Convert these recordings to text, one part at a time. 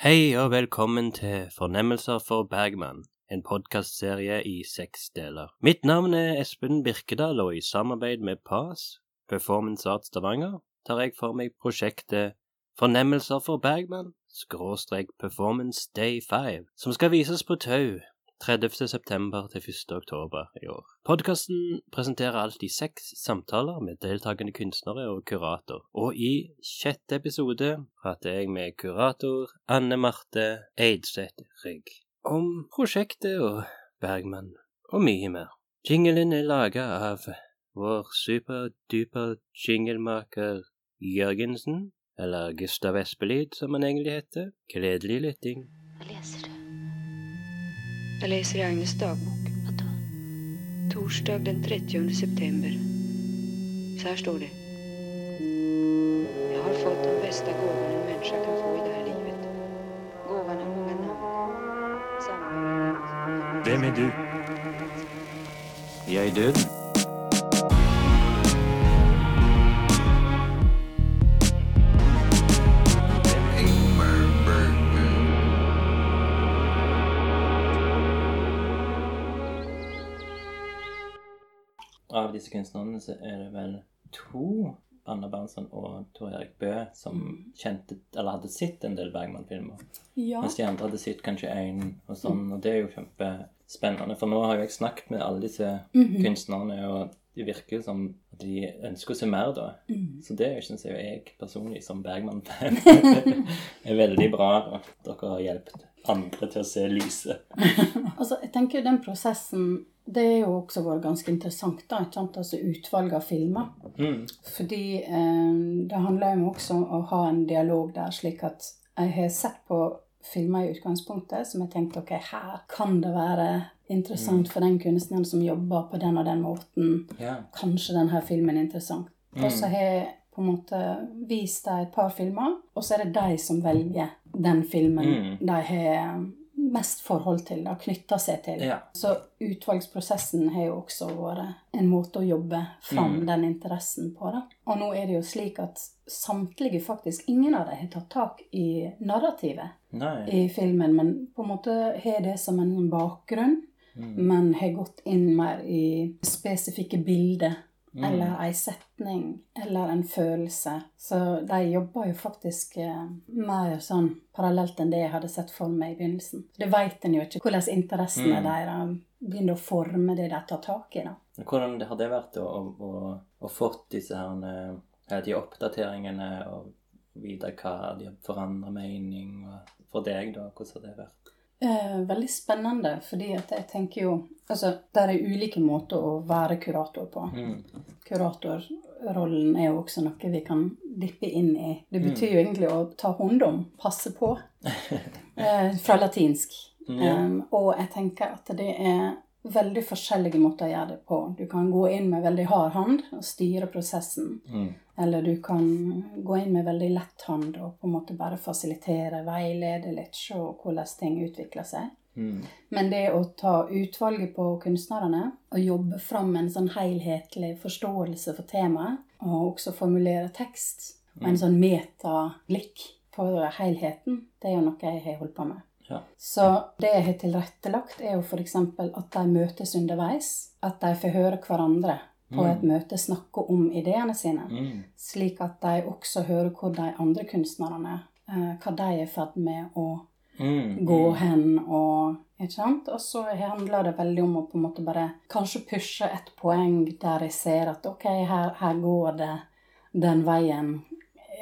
Hei og velkommen til Fornemmelser for Bergman, en podkastserie i seks deler. Mitt navn er Espen Birkedal, og i samarbeid med PAS, Performance Art Stavanger, tar jeg for meg prosjektet Fornemmelser for Bergman, skråstrek Performance Day 5, som skal vises på Tau 30. september til 1. oktober i år. Podkasten presenterer alltid seks samtaler med deltakende kunstnere og kurator, og i sjette episode prater jeg med kurator Anne Marte Eidseth Rygg om prosjektet og Bergman, og mye mer. Jinglen er laga av vår superduper jinglemaker Jørgensen, eller Gustav Espelid, som han egentlig heter. Gledelig lytting. Hva leser du? Jag leser i Agnes dagbok. Hva da? Torsdag den 30 september. Så her står det. Jeg har fått den beste gaven en menneske kan få i det här livet. Gaven har mange navn. Hvem er du? Jeg er død. Disse kunstnerne så er det vel to, Anna Berntsen og Tor Erik Bø, som kjente, eller hadde sett en del Bergman-filmer. Ja. Mens de andre hadde sett kanskje én, og sånn. Og det er jo kjempespennende. For nå har jeg snakket med alle disse kunstnerne, og det virker som de ønsker å se mer, da. Så det syns jeg jeg personlig, som Bergman-fan, er veldig bra. at Dere har hjulpet andre til å se lyset. Altså, jeg tenker jo den prosessen det er jo også vært ganske interessant, da, altså utvalget av filmer. Mm. Fordi eh, det handler jo også om å ha en dialog der, slik at jeg har sett på filmer i utgangspunktet som jeg tenkte ok, her kan det være interessant for den kunstneren som jobber på den og den måten. Yeah. Kanskje denne filmen er interessant. Og så har jeg på en måte vist dem et par filmer, og så er det de som velger den filmen Mm. de har mest forhold til, da, knytta seg til. Ja. Så utvalgsprosessen har jo også vært en måte å jobbe fram Mm. den interessen på. Da. Og nå er det jo slik at samtlige, faktisk ingen av dem, har tatt tak i narrativet Nei. i filmen, men på en måte har det som en bakgrunn, Mm. men har gått inn mer i spesifikke bilder. Mm. Eller ei setning, eller en følelse. Så de jobber jo faktisk eh, mer sånn parallelt enn det jeg hadde sett for meg i begynnelsen. Det veit en jo ikke hvordan interessene Mm. deres begynner å forme det de tar tak i. da. Hvordan har det vært å, å, å, fått disse her, eh, de oppdateringene og vite hva de har forandret mening og For deg, da, hvordan har det vært? Eh, veldig spennende, fordi at jeg tenker jo Altså, det er ulike måter å være kurator på. Mm. Kuratorrollen er jo også noe vi kan dippe inn i. Det betyr jo egentlig å ta hånd om, passe på, eh, fra latinsk. Mm. Um, og jeg tenker at det er veldig forskjellige måter å gjøre det på. Du kan gå inn med veldig hard hånd og styre prosessen. Mm. Eller du kan gå inn med veldig lett hånd og på en måte bare fasilitere, veilede litt, se hvordan ting utvikler seg. Mm. Men det å ta utvalget på kunstnerne og jobbe fram en sånn helhetlig forståelse for temaet, og også formulere tekst og en sånn metablikk på helheten, det er jo noe jeg har holdt på med. Ja. Så det jeg har tilrettelagt, er jo f.eks. at de møtes underveis. At de får høre hverandre på et møte snakke om ideene sine. Mm. Slik at de også hører hvor de andre kunstnerne eh, hva de er i ferd med å Mm. gå hen og Ikke sant? Og så handler det veldig om å på en måte bare kanskje pushe et poeng der jeg ser at ok, her, her går det den veien.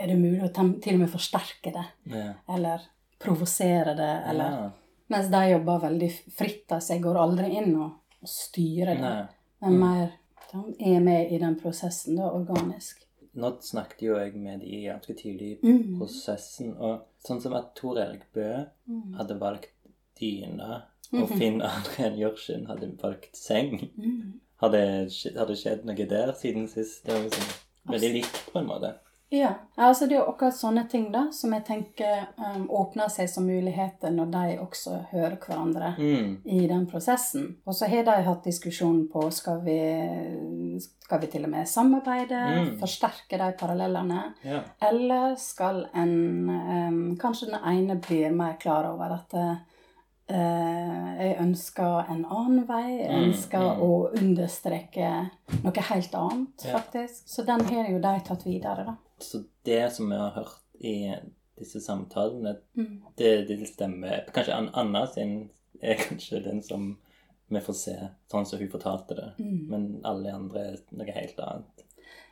Er det mulig å til og med forsterke det? Ja. Eller provosere det? Eller Ja. Mens de jobber veldig fritt. Altså jeg går aldri inn og, og styrer det. Nei. Men mer de er med i den prosessen, da, organisk. Nå snakket jo jeg med de ganske tidlig i Mm. prosessen, og sånn som at Tor Erik Bø Mm. hadde valgt dyne, og Finn Adrian Jørgen hadde valgt seng. Mm. Det, har det skjedd noe der siden sist? Det var liksom veldig likt, på en måte. Ja, altså det er jo akkurat sånne ting da, som jeg tenker um, åpner seg som muligheter når de også hører hverandre Mm. i den prosessen. Og så har de hatt diskusjon på skal vi, skal vi til og med samarbeide, Mm. forsterke de parallellene, Ja. eller skal en um, Kanskje den ene blir mer klar over at jeg ønsker en annen vei. Jeg Mm, ønsker mm. å understreke noe helt annet, Ja. faktisk. Så den har jo de tatt videre, da. Så det som vi har hørt i disse samtalene, Mm. det, det stemmer. Kanskje Anna sin er kanskje den som vi får se sånn som hun fortalte det. Mm. Men alle andre er noe helt annet.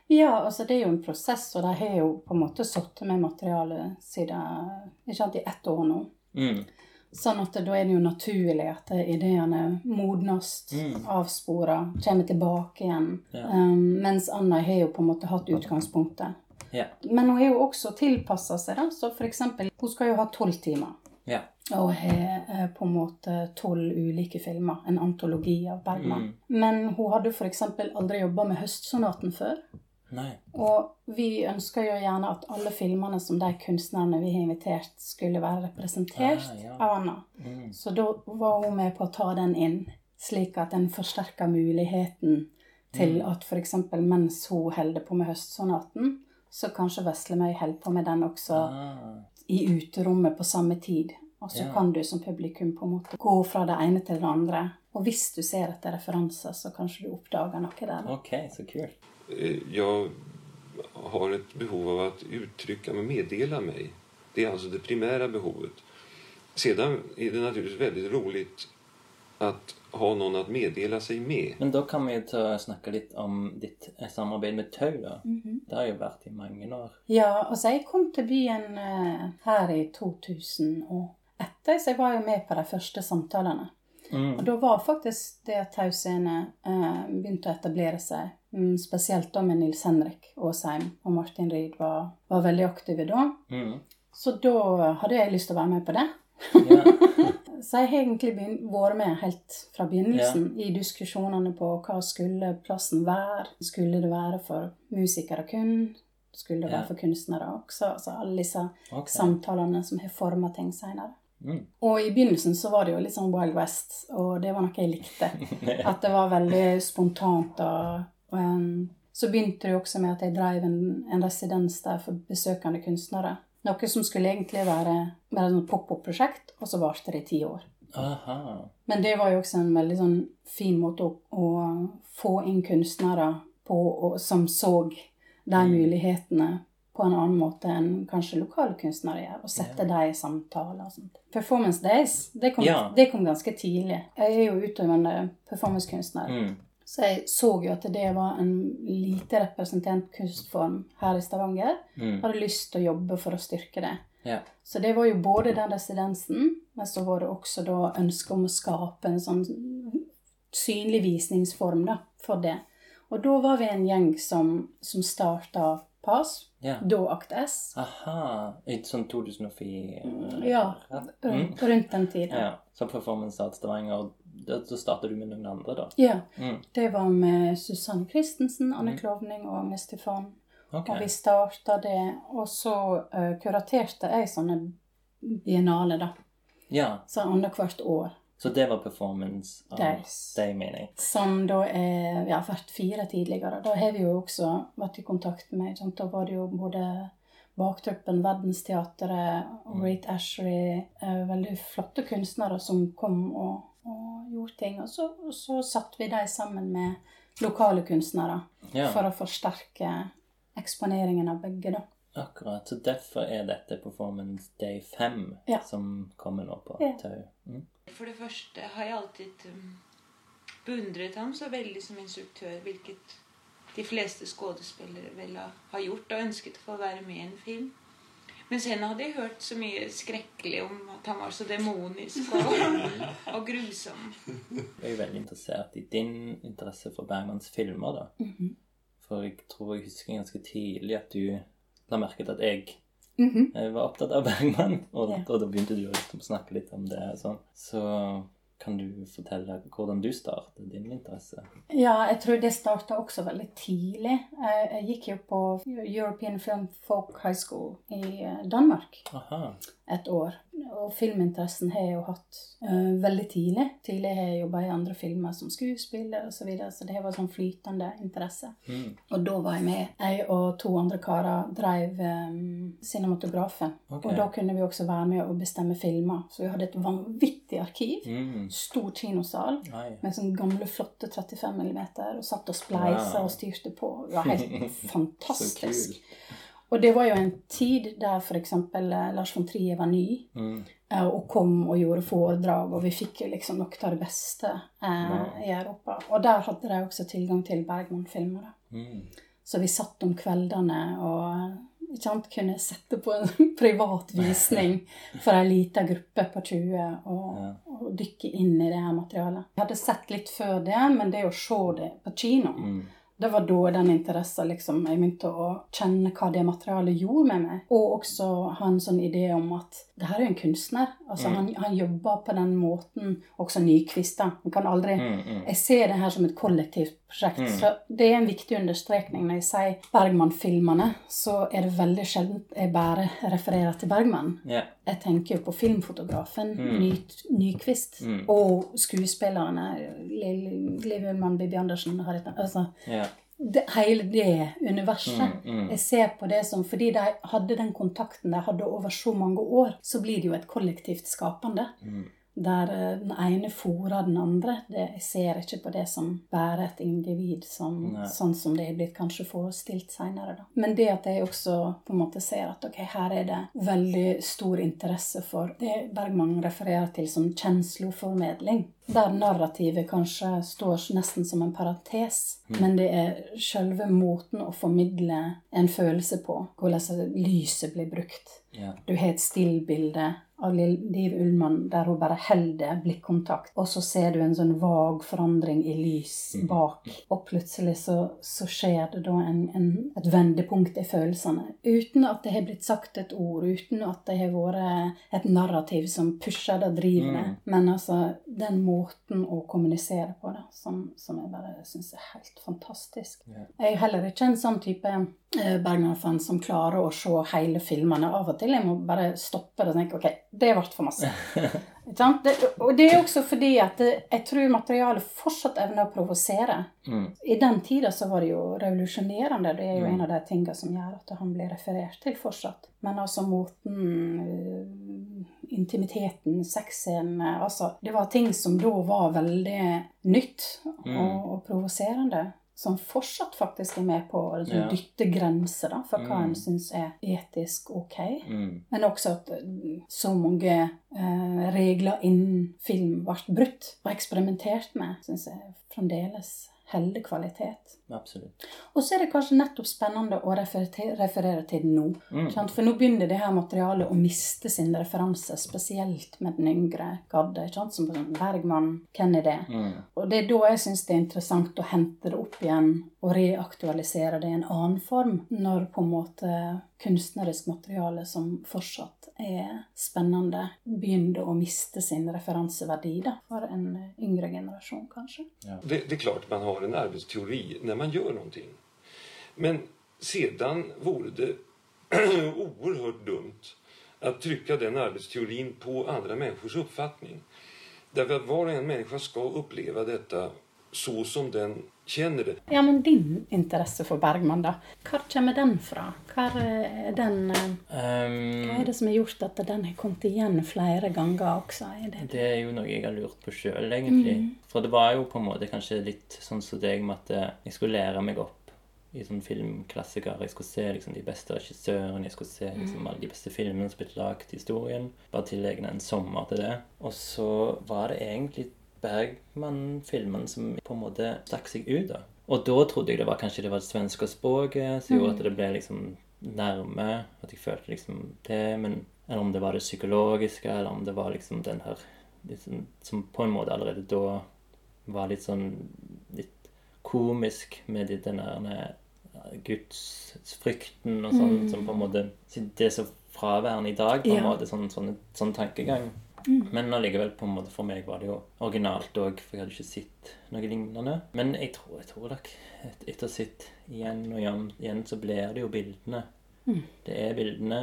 Ja, altså det er jo en prosess, og de har jo på en måte sittet med materialet siden ikke sant, i ett år nå. Mm. Sånn at da er det jo naturlig at ideene modnes, Mm. avsporer, kommer tilbake igjen. Ja. Um, mens Anna har jo på en måte hatt utgangspunktet. Ja. Men hun har jo også tilpassa seg, da. Så for eksempel, hun skal jo ha tolv timer. Ja. Og har eh, på en måte tolv ulike filmer. En antologi av Bergman. Mm. Men hun hadde eksempel aldri jobba med Høstsonaten før. Nei. Og vi ønsker jo gjerne at alle filmene som de kunstnerne vi har invitert, skulle være representert Ah, ja. av Anna. Mm. Så da var hun med på å ta den inn, slik at den forsterka muligheten til Mm. at f.eks. mens hun holder på med Høstsonaten, så kanskje Veslemøy holder på med den også Ah. i uterommet på samme tid. Og så Ja. kan du som publikum på en måte gå fra det ene til det andre. Og hvis du ser etter referanser, så kanskje du oppdager noe der. Ok, så kult. Eh, Jag har ett behov av att uttrycka mig, meddela mig. Det är alltså det primära behovet. Sedan är det naturligtvis väldigt roligt att ha någon att meddela sig med. Men da kan vi jo ta og snakke litt om ditt eh, samarbeid med Tau, da. -hmm. Det har jo vært i mange år. Ja, altså jeg kom til byen eh, her i 2001, så jeg var jo med på de første samtalene. Og Mm. da var faktisk det Tau Scene eh, begynte å etablere seg, mm, spesielt da med Nils Henrik Aasheim og Martin Ried var, var veldig aktive da. Mm. Så da hadde jeg lyst til å være med på det. Yeah. Så jeg har egentlig vært med helt fra begynnelsen i diskusjonene på hva skulle plassen være. Skulle det være for musikere kun? Skulle det yeah. være for kunstnere også? Altså alle disse okay. samtalene som har forma ting seinere. Mm. Og i begynnelsen så var det jo litt sånn Wild West, og det var noe jeg likte. At det var veldig spontant. Og, og så begynte det jo også med at jeg drev en, en residens der for besøkende kunstnere. Noe som skulle egentlig være bare et pop-opp-prosjekt, og så varte det i ti år. Aha. Men det var jo også en veldig sånn fin måte å, å få inn kunstnere på, og, som så de mulighetene på en annen måte enn kanskje lokale kunstnere gjør, og sette dem i samtaler og sånt. Performance Days, det kom, Ja. det kom ganske tidlig. Jeg er jo utøvende performancekunstner, Mm. Så jeg så jo at det var en lite representert kunstform her i Stavanger. Mm. Hadde lyst til å jobbe for å styrke det. Ja. Så det var jo både den residensen, men så var det også da ønsket om å skape en sånn synlig visningsform da, for det. Og da var vi en gjeng som, som starta PAS, Ja. da Akt S. Aha. I sånn 2004? Ja, Mm. rundt den tiden. Ja. Så Performance Art Stavanger. Da, startet du med noen andre, da? Ja, Mm. det var med Susanne Christensen, Anne Mm. Klovning og Agnes Stefan. Okay. Og vi starta det, og så uh, kuraterte jeg sånne biennale, da. Ja. Så annethvert år. Så det var Performance av. Day, mener jeg. Som da er ja, vært fire tidligere. Da har vi jo også vært i kontakt med? Da var det jo både Baktruppen, Verdensteatret Great Ashery eh, Veldig flotte kunstnere som kom og, og gjorde ting. Og så, og så satte vi dem sammen med lokale kunstnere Ja. for å forsterke eksponeringen av begge, da. Akkurat. Så derfor er dette Performance Day 5 Ja. som kommer nå på Ja. Tau. Mm. For det første har jeg alltid um, beundret ham så veldig som instruktør, hvilket de fleste skuespillere vel har- har gjort og ønsket å få være med i en film. Men sen hadde jeg hørt så mye skrekkelig om at han var så demonisk og, og grusom. Jeg er veldig interessert i din interesse for Bergmans filmer, da. Mhm. For jeg tror jeg husker ganske tidlig at du la merke til at jeg Mhm. Jeg var opptatt av Bergman, og, Ja. og da begynte du å liksom snakke litt om det. Sånn. Så Kan du fortelle hvordan du startet din interesse? Ja, jeg tror det starta også veldig tidlig. Jeg, gikk jo på European Film Folk High School i eh, Danmark Aha. et år. Og filminteressen har jeg jo hatt uh, veldig tidlig. Tidlig har jeg jobba i andre filmer som skuespiller osv., så, videre, så det var sånn flytende interesse. Mm. Og da var jeg med. Jeg og to andre karer drev um, Cinematografen. Okay. Og da kunne vi også være med og bestemme filmer. Så vi hadde et vanvittig arkiv. Mm. Stor kinosal Nei. med sånn gamle, flotte 35 mm, og satt og spleisa Wow. og styrte på. Det var helt fantastisk. Og det var jo en tid der f.eks. Lars von Trier var ny, Mm. eh, og kom og gjorde foredrag, og vi fikk liksom noe av det beste eh, ja. i Europa. Og der hadde de også tilgang til Bergman-filmer. Mm. Så vi satt om kveldene og ikke sant, kunne sette på en privat visning for ei lita gruppe på 20 og, Ja. og dykke inn i det her materialet. Jeg hadde sett litt før det, men det å se det på kino, Mm. Det var da den interessen liksom, jeg begynte å kjenne hva det materialet gjorde med meg. Og også ha en sånn idé om at det her er jo en kunstner. Altså, Mm. han, han jobber på den måten, også nykvista. Han kan aldri Mm. Mm. jeg ser det her som et kollektivt prosjekt. Mm. Så det er en viktig understrekning. Når jeg sier Bergman-filmene, så er det veldig sjelden jeg bare refererer til Bergman. Yeah. Jeg tenker jo på filmfotografen Mm. Ny, Nykvist Mm. og skuespillerne. Liv Ullmann, Bibi Andersen Harriet altså, Ja. Det, Hele det universet. Mm. Mm. Jeg ser på det som Fordi de hadde den kontakten de hadde over så mange år, så blir det jo et kollektivt skapende Mm. Der eh, den ene fôrer den andre. Det, jeg ser ikke på det som bare et individ, som, sånn som det er blitt kanskje forestilt seinere. Men det at jeg også på en måte ser at ok, her er det veldig stor interesse for det Bergman refererer til som kjensloformedling. Der narrativet kanskje står nesten som en parentes, men det er selve måten å formidle en følelse på. Hvordan lyset blir brukt. Du har et stillbilde av Liv Ullmann der hun bare holder blikkontakt, og så ser du en sånn vag forandring i lys bak. Og plutselig så, så skjer det da en, en, et vendepunkt i følelsene. Uten at det har blitt sagt et ord, uten at det har vært et narrativ som pusher det og driver det. Mm. Men altså den måten å kommunisere på, da, som, som jeg bare syns er helt fantastisk. Jeg er heller ikke en sånn type eh, Bergman-fan som klarer å se hele filmene. Av og til jeg må bare stoppe det og tenke ok, det ble for masse. Det, og det er også fordi at jeg tror materialet fortsatt evner å provosere. Mm. I den tida så var det jo revolusjonerende. Det er jo Mm. en av de tingene som gjør at han blir referert til fortsatt. Men altså måten øh, Intimiteten, sexen altså, Det var ting som da var veldig nytt Mm. og, og provoserende. Som fortsatt faktisk er med på å liksom, Ja. dytte grenser da, for hva Mm. en syns er etisk ok. Mm. Men også at eh, så mange eh, regler innen film ble brutt og eksperimentert med, syns jeg fremdeles holder kvalitet. Absolutt. Og så er det kanskje nettopp spennende å referere, til det nå. Mm. Sant? For nå begynner det her materialet å miste sin referanse, spesielt med den yngre gadde. sant? Som sånn Bergman, hvem er det? Mm. Og det er da jeg syns det er interessant å hente det opp igjen og reaktualisere det i en annen form. Når på en måte kunstnerisk materiale som fortsatt er spennende, begynner å miste sin referanseverdi da, for en yngre generasjon, kanskje. Det, det er klart man har en arbeidsteori. när man gör någonting. Men sedan vore det oerhört dumt att trycka den arbetsteorin på andra människors uppfattning. Därför att var och en människa ska uppleva detta så som den kjenner det. Ja, men din interesse for Bergman, da? Hvor kommer den fra? Hvor er den eh, Um, Hva er det som har gjort at den har kommet igjen flere ganger også? Er det Det er jo noe jeg har lurt på sjøl, egentlig. For det var jo på en måte kanskje litt sånn som deg med at eh, jeg skulle lære meg opp i sånn filmklassikere. Jeg skulle se liksom de beste regissørene, jeg skulle se liksom alle de beste filmene som ble lagd i historien. Bare tilegne en sommer til det. Og så var det egentlig Bergman-filmen som på en måte stakk seg ut, da. Og da trodde jeg det var kanskje det var det svenske språket som gjorde at det ble liksom nærme. At jeg følte liksom det. Men eller om det var det psykologiske, eller om det var liksom den her liksom, Som på en måte allerede da var litt sånn litt komisk med de- den der gudsfrykten og sånn, som på en måte Det er så fraværende i dag, på en Ja. måte, sånn, sånn, sånn tankegang. Men allikevel, på en måte, for meg var det jo originalt òg, for jeg hadde ikke sett noe lignende. Men jeg tror, jeg tror nok et, etter å ha sett igjen og igjen, igjen, så blir det jo bildene. Det er bildene.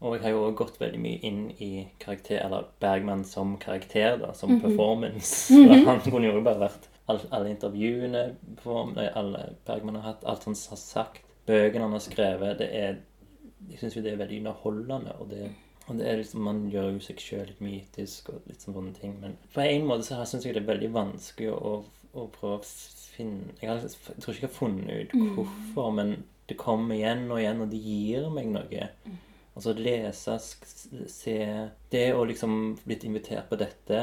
Og jeg har jo også gått veldig mye inn i karakter, eller Bergman som karakter, da, som performance. -hmm. Han kunne jo bare vært alle, alle intervjuene alle Bergman har hatt, alt han har sagt, bøkene han har skrevet, det er Jeg syns jo det er veldig underholdende, og det, og det er liksom Man gjør jo seg sjøl litt mytisk og litt sånn sånne ting, men på en måte så syns jeg det er veldig vanskelig å, å prøve å finne jeg, har, jeg tror ikke jeg har funnet ut hvorfor, men det kommer igjen og igjen, og det gir meg noe. Altså lese, se Det å liksom blitt invitert på dette,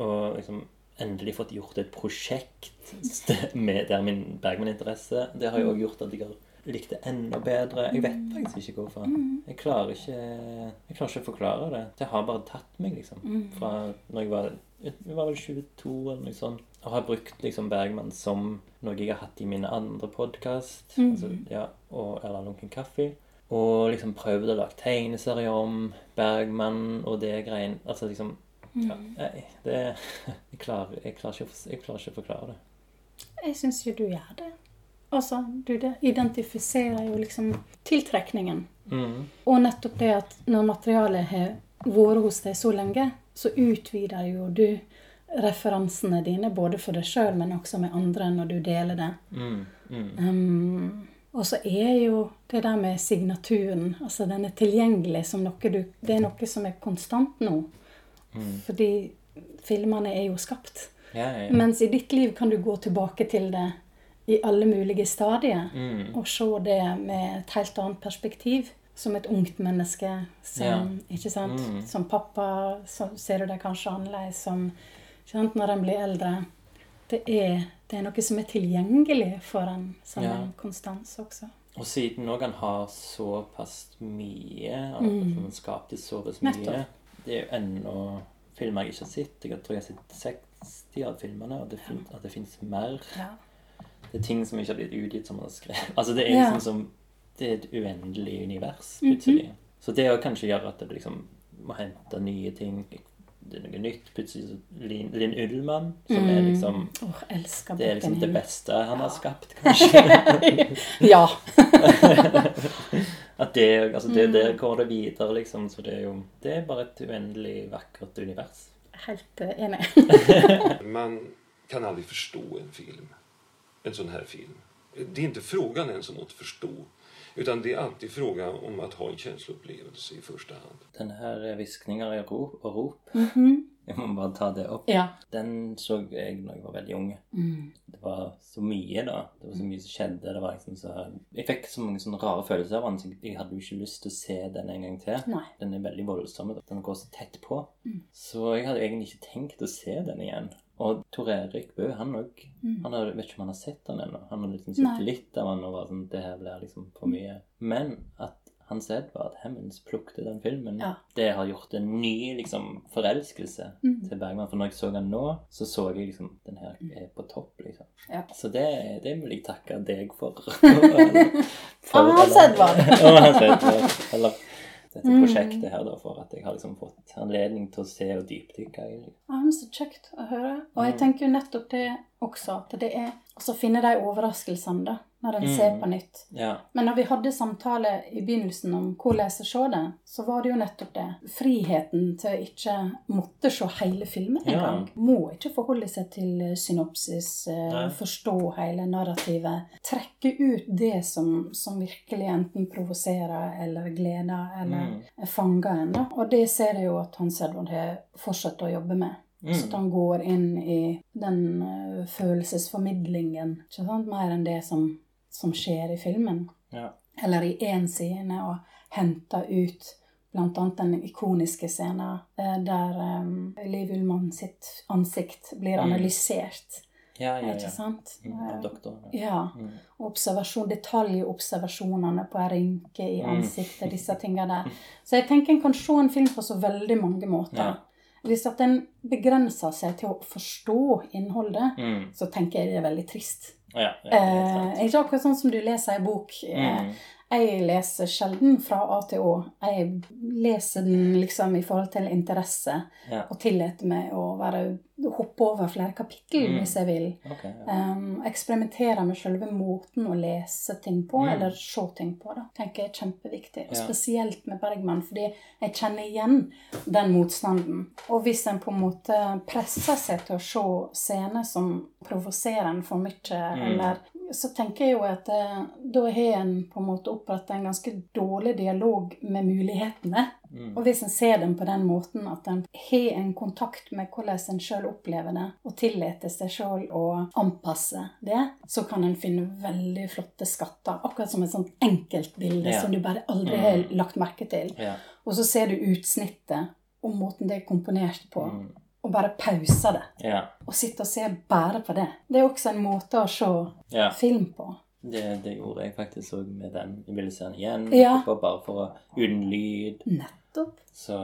og liksom endelig fått gjort et prosjekt med der min Bergman-interesse, det har jo også gjort at jeg har likt det enda bedre. Jeg vet faktisk ikke hvorfor. Jeg klarer ikke Jeg klarer ikke å forklare det. Det har bare tatt meg, liksom. Fra når jeg var jeg var vel 22 eller noe sånt. Og har brukt liksom Bergman som noe jeg har hatt i mine andre podkast. Altså, ja, Erland Lunken Kaffe. Og liksom prøvd å lage tegneserier om Bergman og det greien. Altså liksom ja, nei, det, jeg, klarer, jeg, klarer ikke, jeg klarer ikke å forklare det. Jeg syns jo du gjør det. Altså, du det identifiserer jo liksom tiltrekningen. Mm. Og nettopp det at når materialet har vært hos deg så lenge, så utvider jo du referansene dine, både for deg sjøl, men også med andre, når du deler det. Mm. Mm. Um, og så er jo det der med signaturen, altså den er tilgjengelig som noe du Det er noe som er konstant nå. Fordi filmene er jo skapt. Ja, ja, ja. Mens i ditt liv kan du gå tilbake til det i alle mulige stadier Mm. og se det med et helt annet perspektiv. Som et ungt menneske. Som, Ja. ikke sant? Mm. som pappa så ser du det kanskje annerledes som sant? når en blir eldre. Det er, det er noe som er tilgjengelig for en som Ja. en konstans også. Og siden òg han har såpass mye, mm. han skapte såpass mye Nettopp. Det er jo ennå filmer jeg ikke har sett. Jeg tror jeg har sett 60 av filmene, og det fin at det fins mer. Ja. Det er ting som ikke har blitt utgitt, som man har skrevet. Altså, det er Ja. liksom som Det er et uendelig univers, plutselig. Så det å kanskje gjøre at det liksom må hente nye ting. Det er noe nytt. Plutselig så Linn Linn Ullmann, som er liksom oh, elsker Det er liksom det beste han har skapt, kanskje. Ja. At det, altså det, Mm. Der går det videre, liksom. Så det er jo Det er bare et uendelig vakkert univers. Helt eh, enig. Man kan aldri forstå en film. En sån här film. Det är inte frågan ens om att förstå. Utan det är alltid fråga om att ha en känsloupplevelse i första hand. Den her hviskninger i rop og rop Mhm. Jeg må bare ta det opp. Ja. Den så jeg når jeg var veldig ung. Mm. Det var så mye, da. Det var så mye som skjedde. Det var liksom så Jeg fikk så mange sånne rare følelser av den, jeg hadde jo ikke lyst til å se den en gang til. Nei. Den er veldig voldsom. Den går så tett på. Mm. Så jeg hadde egentlig ikke tenkt å se den igjen. Og Tor Erik Bø, han òg mm. Jeg vet ikke om han har sett den ennå. Han har liksom sett Mm. Litt av han og var sånn Det her blir liksom for mye. Men at Hans Edvard Hemmens plukket den filmen, Ja. det har gjort en ny liksom forelskelse Mm. til Bergman. For når jeg så den nå, så så jeg liksom Den her er på topp, liksom. Ja. Så det, det vil jeg takke deg for. for. Ja, Hans Edvard. Eller dette Mm. prosjektet her, da, for at jeg har liksom fått anledning til å se og dypdykke. Ja, men Så kjekt å høre. Og jeg tenker jo nettopp det også, at det er å finne de overraskelsene, da, når en Mm. ser på nytt. Ja. Men når vi hadde samtale i begynnelsen om hvordan se det, så var det jo nettopp det. Friheten til å ikke måtte se hele filmen Ja. engang. Må ikke forholde seg til synopsis, eh, Nei. forstå hele narrativet. Trekke ut det som, som virkelig enten provoserer eller gleder eller Mm. fanger en. Og det ser jeg jo at Hans Edvard har fortsatt å jobbe med. Mm. Så han går inn i den uh, følelsesformidlingen, ikke sant? mer enn det som, som skjer i filmen. ja. Eller i én scene, og henter ut blant annet den ikoniske scenen eh, der um, Liv Ullmann sitt ansikt blir Mm. analysert. Ja, ja, Ikke ja. sant? Mm, doktor, av doktoren. Ja. Mm. Observasjon, detaljobservasjonene på en rynke i Mm. ansiktet, disse tingene der. Så jeg tenker en kan se en film på så veldig mange måter. Hvis at en begrenser seg til å forstå innholdet, Mm. så tenker jeg det er veldig trist. Ja, ja, det er Eh, ikke akkurat sånn som du leser i bok. Eh, Mm. Jeg leser sjelden fra A til Å. Jeg leser den liksom i forhold til interesse, Ja. og tillater meg å være, hoppe over flere kapittel Mm. hvis jeg vil. Okay, Ja. Um, eksperimentere med selve måten å lese ting på, Mm. eller se ting på. da, tenker jeg er kjempeviktig. Ja. spesielt med Bergman, fordi jeg kjenner igjen den motstanden. Og hvis en på en måte presser seg til å se scener som provoserer en for mye, Mm. eller så tenker jeg jo at eh, da har en på en måte opprettet en ganske dårlig dialog med mulighetene. Mm. Og hvis en ser dem på den måten at en har en kontakt med hvordan en sjøl opplever det, og tillater seg sjøl å anpasse det, så kan en finne veldig flotte skatter. Akkurat som et sånt enkeltbilde Ja. som du bare aldri Mm. har lagt merke til. Ja. Og så ser du utsnittet og måten det er komponert på, Mm. Og bare pause det. ja. Og sitte og se bare på det. Det er også en måte å se Ja. film på. Det, det gjorde jeg faktisk òg med den. Jeg ville se den igjen, Ja. bare for å uten lyd. Nettopp. Så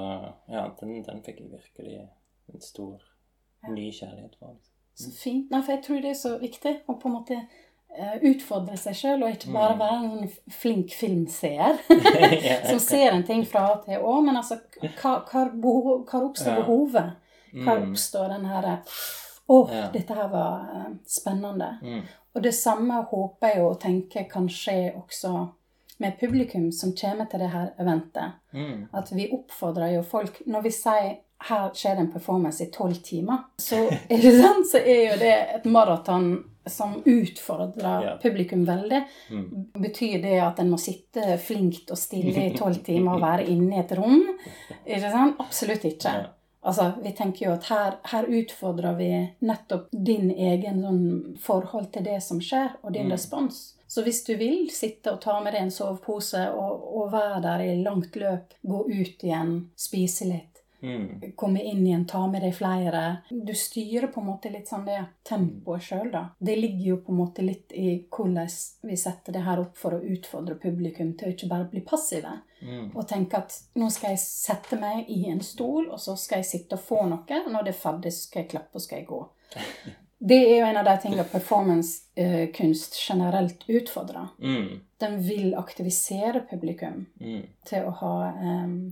ja, den, den fikk jeg virkelig en stor ny kjærlighet for. altså. Så fint. Nei, for jeg tror det er så viktig å på en måte eh, utfordre seg sjøl, og ikke bare Mm. være en flink filmseer som ser en ting fra A til Å, men altså hva, hva, hva oppstår behovet? Hva Mm. oppstår den her Å, Ja. dette her var eh, spennende. Mm. Og det samme håper jeg og tenker kan skje også med publikum som kommer til det her eventet. Mm. At vi oppfordrer jo folk Når vi sier her skjer det en performance i tolv timer, så er det sant, så er jo det et maraton som utfordrer Ja. publikum veldig. Mm. Betyr det at en må sitte flinkt og stille i tolv timer og være inne i et rom? Ikke sant? Absolutt ikke. Ja. Altså, vi tenker jo at her, her utfordrer vi nettopp din egen sånn, forhold til det som skjer, og din Mm. respons. Så hvis du vil sitte og ta med deg en sovepose og, og være der i langt løp, gå ut igjen, spise litt, Mm. komme inn igjen, ta med deg flere Du styrer på en måte litt sånn det tempoet sjøl, da. Det ligger jo på en måte litt i hvordan vi setter det her opp for å utfordre publikum til å ikke bare bli passive Mm. og tenke at nå skal jeg sette meg i en stol, og så skal jeg sitte og få noe. Og når det er ferdig, skal jeg klappe og skal jeg gå. Det er jo en av de tingene performancekunst generelt utfordrer. Mm. Den vil aktivisere publikum Mm. til å, ha,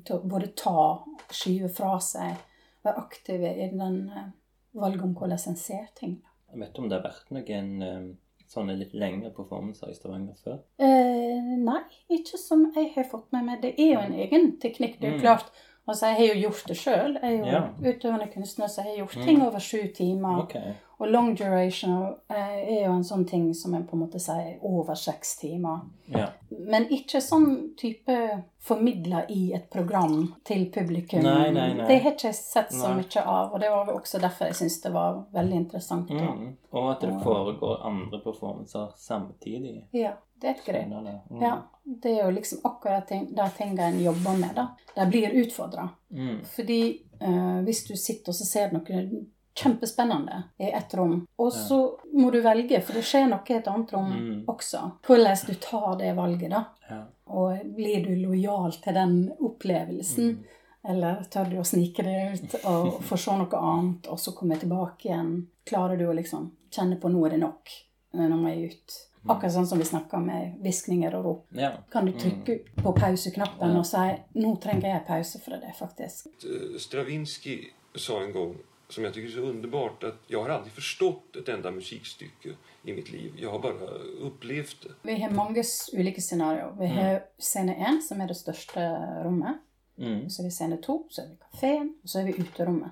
til å både ta, skyve fra seg, være aktive i den eh, valget om hvordan en ser ting. Jeg vet om det har vært noen sånne litt lengre performancer i Stavanger før. Eh, nei, ikke som jeg har fått med meg. Det er jo en egen teknikk. Det er jo Mm. klart. Altså, Jeg har jo gjort det sjøl. Jeg er jo Ja. utøvende kunstner, så jeg har gjort Mm. ting over sju timer. Okay. Og long duration eh, er jo en sånn ting som jeg på en måte sier over seks timer. Ja. Men ikke sånn type formidla i et program til publikum. Nei, nei, nei. Det har ikke jeg sett så mye av, og det var også derfor jeg syns det var veldig interessant. Mm. Og at det foregår andre performanser samtidig. Ja, det er et grep. Mm. Ja, det er jo liksom akkurat de tingene en jobber med. da. De blir utfordra. Mm. Fordi uh, hvis du sitter og så ser noe kjempespennende i ett rom, og Ja. så må du velge, for det skjer noe i et annet rom Mm. også. Hvordan du tar det valget, da. Ja. Og blir du lojal til den opplevelsen? Mm. Eller tør du å snike deg ut og få se noe annet, og så komme tilbake igjen? Klarer du å liksom kjenne på nå er det nok, nå må jeg ut? Mm. Akkurat sånn som vi snakka med hviskninger og rop. ja. Kan du trykke på pauseknappen Ja. og si 'nå trenger jeg pause fra det', faktisk. Stravinskij Stravinsky sa en gang som jeg syns er så underbart, at jeg har aldri forstått et enda musikkstykke i mitt liv. Jeg har bare opplevd det. Vi har mange ulike scenarioer. Vi har scene én, som er det største rommet. Mm. Så har vi scene to, så er vi kafeen, og så er vi uterommet.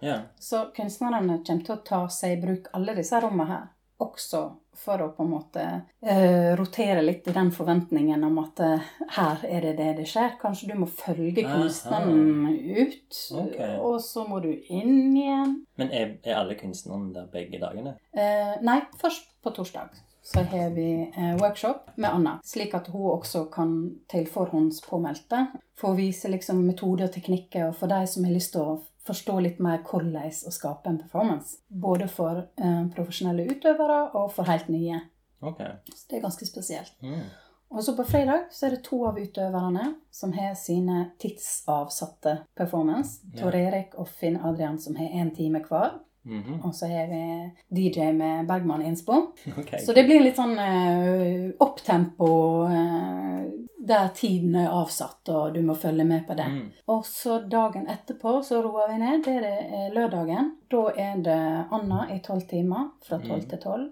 ja. Så kunstnerne kommer til å ta seg i bruk alle disse rommene her. Også for å på en måte uh, rotere litt i den forventningen om at uh, her er det det det skjer. Kanskje du må følge kunstneren ut, okay. og så må du inn igjen. Men er, er alle kunstnerne der begge dagene? Uh, nei, først på torsdag så har vi workshop med Anna, slik at hun også kan til forhåndspåmeldte få vise liksom metoder og teknikker, og for de som har lyst til å forstå litt mer hvordan å skape en performance. Både for eh, profesjonelle utøvere og for helt nye. Okay. Så det er ganske spesielt. Mm. Og så på fredag så er det to av utøverne som har sine tidsavsatte performance. Yeah. Tor Erik og Finn Adrian som har én time hver. Mhm. Og så har vi DJ med Bergman-innspo. Okay. Så det blir litt sånn uh, opptempo uh, der tiden er avsatt, og du må følge med på det. Mm. Og så dagen etterpå så roer vi ned. Det er lørdagen. Da er det Anna i tolv timer, fra tolv Mm. til tolv.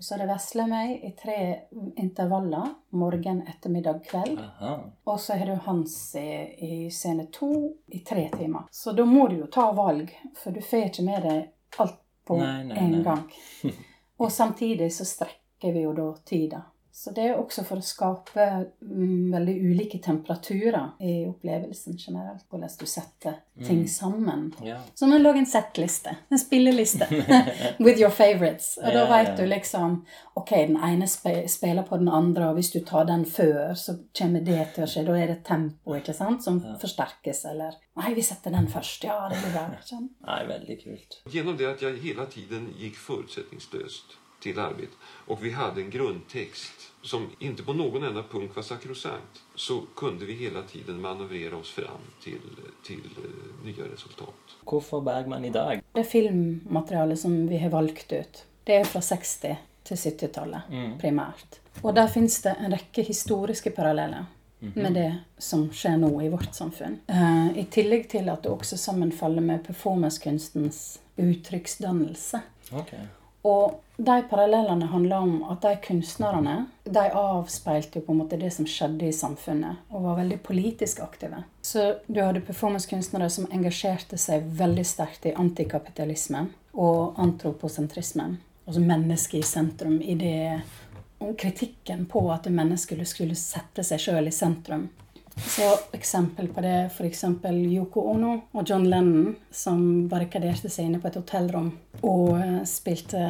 Så det Vesle meg i tre intervaller. Morgen, ettermiddag, kveld. Aha. Og så har du Hans i, i scene to i tre timer. Så da må du jo ta valg, for du får ikke med deg alt på Nei, nei, en nei. gang. Og samtidig så strekker vi jo da tida. Så det er også for å skape mm, veldig ulike temperaturer i opplevelsen generelt. Hvordan du setter ting sammen. Ja. Som å lage en settliste. En spilleliste. With your favorites. Og da veit vet du liksom Ok, den ene spiller på den andre, og hvis du tar den før, så kommer det til å skje. Da er det tempo ikke sant, som forsterkes, eller Nei, vi setter den først. Ja, det blir bra. Nei, veldig kult. Gjennom det at jeg hele tiden gikk förutsättningslöst till arbetet och vi hade en grundtext som inte på någon enda punkt var sakrosankt så kunde vi hela tiden manövrera oss fram till, till eh, nya resultat. Hvorfor Bergman i dag? Det filmmaterialet som vi har valgt ut, det er fra 60- til 70-tallet primært. Og der fins det en rekke historiske paralleller med det som skjer nå i vårt samfunn. Uh, I tillegg til at det også sammenfaller med performancekunstens uttrykksdannelse. Ok. Og de parallellene handler om at de kunstnerne de avspeilte jo på en måte det som skjedde i samfunnet, og var veldig politisk aktive. Så du hadde performancekunstnere som engasjerte seg veldig sterkt i antikapitalismen og antroposentrismen. Altså mennesket i sentrum. i det kritikken på at mennesket skulle sette seg sjøl i sentrum. Så eksempel på det f.eks. Yoko Ono og John Lennon som barrikaderte seg inne på et hotellrom og eh, spilte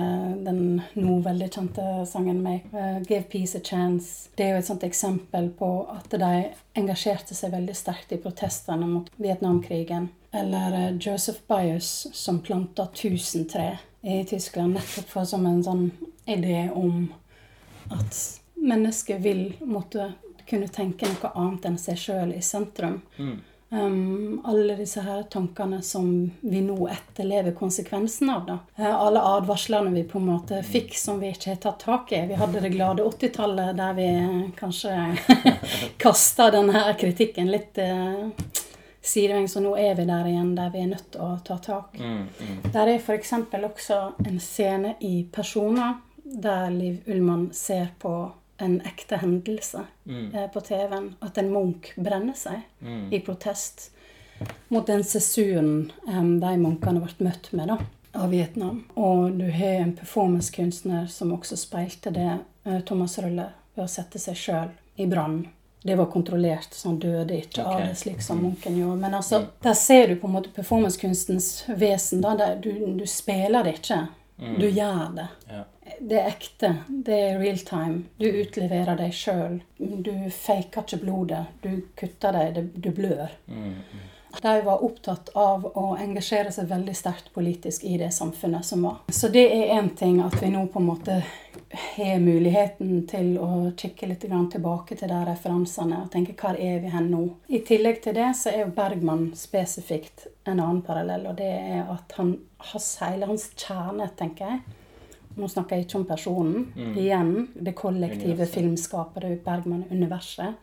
den nå veldig kjente sangen med eh, 'Give Peace a Chance'. Det er jo et sånt eksempel på at de engasjerte seg veldig sterkt i protestene mot Vietnamkrigen. Eller eh, Joseph Bios som planta 1000 tre i Tyskland nettopp for som en sånn idé om at mennesket vil måtte kunne tenke noe annet enn seg sjøl i sentrum. Um, alle disse her tankene som vi nå etterlever konsekvensen av. da. Eh, alle advarslene vi på en måte fikk som vi ikke har tatt tak i. Vi hadde det glade 80-tallet der vi kanskje kasta denne kritikken litt uh, sidevengs, og nå er vi der igjen der vi er nødt til å ta tak. Mm, mm. Der er f.eks. også en scene i Personer der Liv Ullmann ser på en ekte hendelse eh, på TV-en. At en munk brenner seg i protest mot den sensuren eh, de munkene ble møtt med da, av Vietnam. Og du har en performancekunstner som også speilte det, eh, Thomas Rølle, ved å sette seg sjøl i brann. Det var kontrollert, så han døde ikke av det, slik som munken gjorde. Men altså, der ser du på en måte performancekunstens vesen. da, du, du spiller det ikke. Du gjør det. Ja. Det er ekte. Det er real time. Du utleverer deg sjøl. Du faker ikke blodet. Du kutter deg. Du blør. De var opptatt av å engasjere seg veldig sterkt politisk i det samfunnet som var. Så det er én ting at vi nå på en måte har muligheten til å kikke litt tilbake til de referansene og tenke hvor er vi hen nå? I tillegg til det så er jo Bergman spesifikt en annen parallell, og det er at han, hans, hele hans kjerne, tenker jeg Nå snakker jeg ikke om personen. Igjen det kollektive filmskapere Bergman-universet.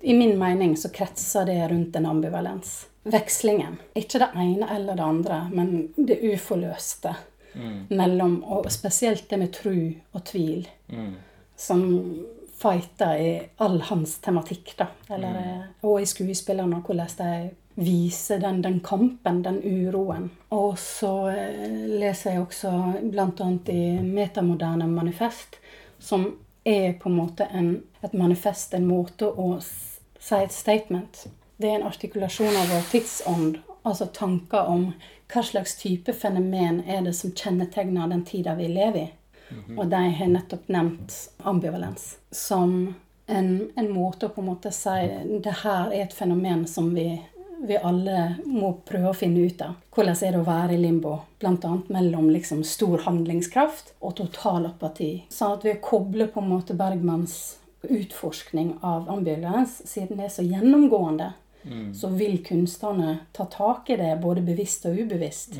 I min mening så kretser det rundt en ambivalens. Vekslingen. Ikke det ene eller det andre, men det uforløste mellom Og spesielt det med tru og tvil, som fighter i all hans tematikk, da. Eller, eh, Og i skuespillerne, hvordan de viser den, den kampen, den uroen. Og så eh, leser jeg også bl.a. i Metamoderne manifest, som er på en måte en, et manifest, en måte å si et statement. Det er en artikulasjon av vår tidsånd, altså tanker om hva slags type fenomen er det som kjennetegner den tida vi lever i. Og de har nettopp nevnt ambivalens som en, en måte å på en måte si det her er et fenomen som vi, vi alle må prøve å finne ut av. Hvordan er det å være i limbo, bl.a. mellom liksom stor handlingskraft og total apati. Sånn at vi kobler på en måte Bergmans utforskning av ambivalens, siden det er så gjennomgående, så vil kunstnerne ta tak i det både bevisst og ubevisst.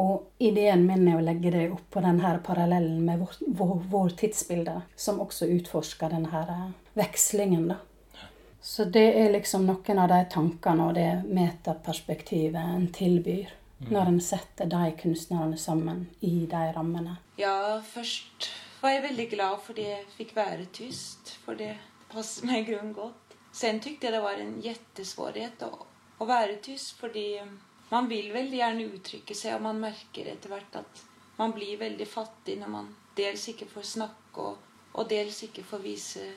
Og ideen min er å legge det opp på denne parallellen med vår, vår, vår tidsbilde, som også utforsker denne vekslingen, da. Så det er liksom noen av de tankene og det metaperspektivet en tilbyr når en setter de kunstnerne sammen i de rammene. Ja, først var jeg veldig glad fordi jeg fikk være tyst. For det passet meg i grunnen godt. Sen tykte jeg det var en jettesvårighet å, å være tyst, fordi man vil veldig gjerne uttrykke seg, og man merker etter hvert at man blir veldig fattig når man dels ikke får snakke, og, og dels ikke får vise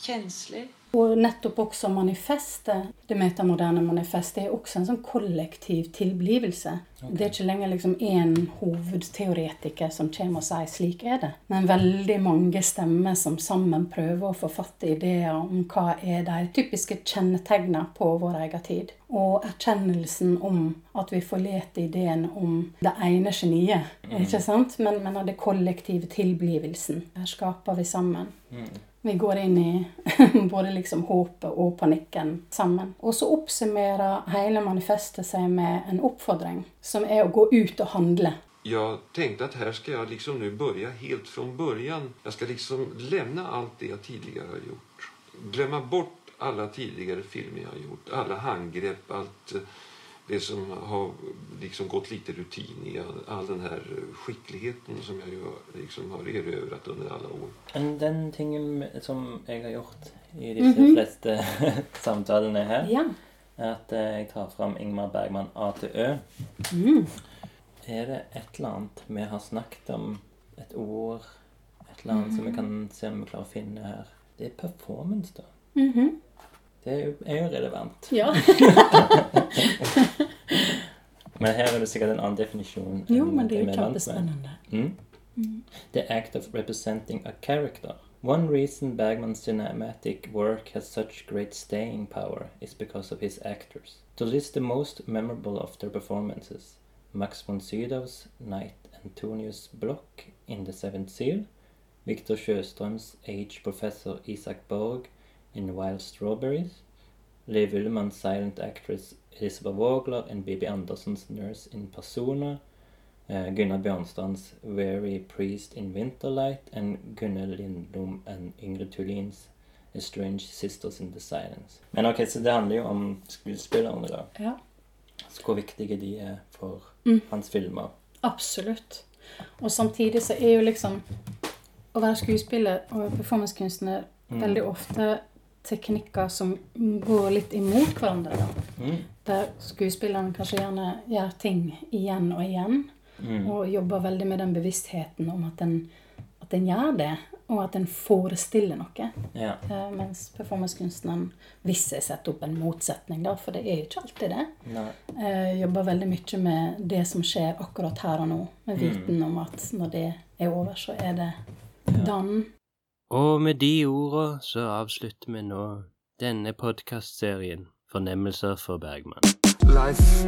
kjensler. Og nettopp også manifestet, det metamoderne manifestet, er også en sånn kollektiv tilblivelse. Det er ikke lenger liksom én hovedteoretiker som kommer og sier 'slik er det', men veldig mange stemmer som sammen prøver å forfatte ideer om hva er de typiske kjennetegnene på vår egen tid. Og erkjennelsen om at vi forlater ideen om det ene geniet, ikke sant? men, men av det kollektive tilblivelsen. Her skaper vi sammen. Vi går inn i både liksom håpet og panikken sammen. Og så oppsummerer hele manifestet seg med en oppfordring, som er å gå ut og handle. Jeg tenkte at her skal jeg liksom nå begynne helt fra begynnelsen. Jeg skal liksom levne alt det jeg tidligere har gjort. Glemme bort alle tidligere filmer jeg har gjort. alle handgrepp, alt eh, det som har liksom gått lite rutin i. All, all den her skikkeligheten som jeg har- liksom har erøvret under alle år. Men den tingen som jeg har gjort i disse fleste samtalene her, Ja. er at eh, jeg tar fram Ingmar Bergman A til Ø. Mm. Er det et eller annet vi har snakket om, et ord, et eller annet som vi kan se om vi klarer å finne her? Det er performance, da. Mhm. Det er jo, relevant. ja. Men her er det sikkert en annen definisjon. Jo, men det er jo kjempespennende. Mm. The act of representing a character. One reason Bergman's cinematic work has such great staying power is because of his actors. To list the most memorable of their performances, Max von Sydow's Knight Antonius Block in The Seventh Seal, Victor Sjöströms age professor Isaac Borg in Wild Strawberries, Liv Ullmann's silent actress Elisabeth Vogler and Bibi Andersens nurse in Persona, uh, Gunnar Bjørnstrands Weary Priest in Winterlight, and Gunnel Lindblom and Ingrid Tullins Strange Sisters in the Silence. Men ok, så det handler jo om skuespillerne, da. ja. Så hvor viktige de er for Mm. hans filmer. Absolutt. Og samtidig så er jo liksom Å være skuespiller og performancekunstner Mm. veldig ofte teknikker som går litt imot hverandre. da. Mm. Der skuespilleren kanskje gjerne gjør ting igjen og igjen. Mm. Og jobber veldig med den bevisstheten om at en, at en gjør det, og at en forestiller noe. Ja. Eh, mens performancekunstneren, hvis jeg setter opp en motsetning, da, for det er jo ikke alltid det, eh, jobber veldig mye med det som skjer akkurat her og nå. Med viten om at når det er over, så er det done. Og med de orda så avslutter vi nå denne podkastserien Fornemmelser for Bergman. life.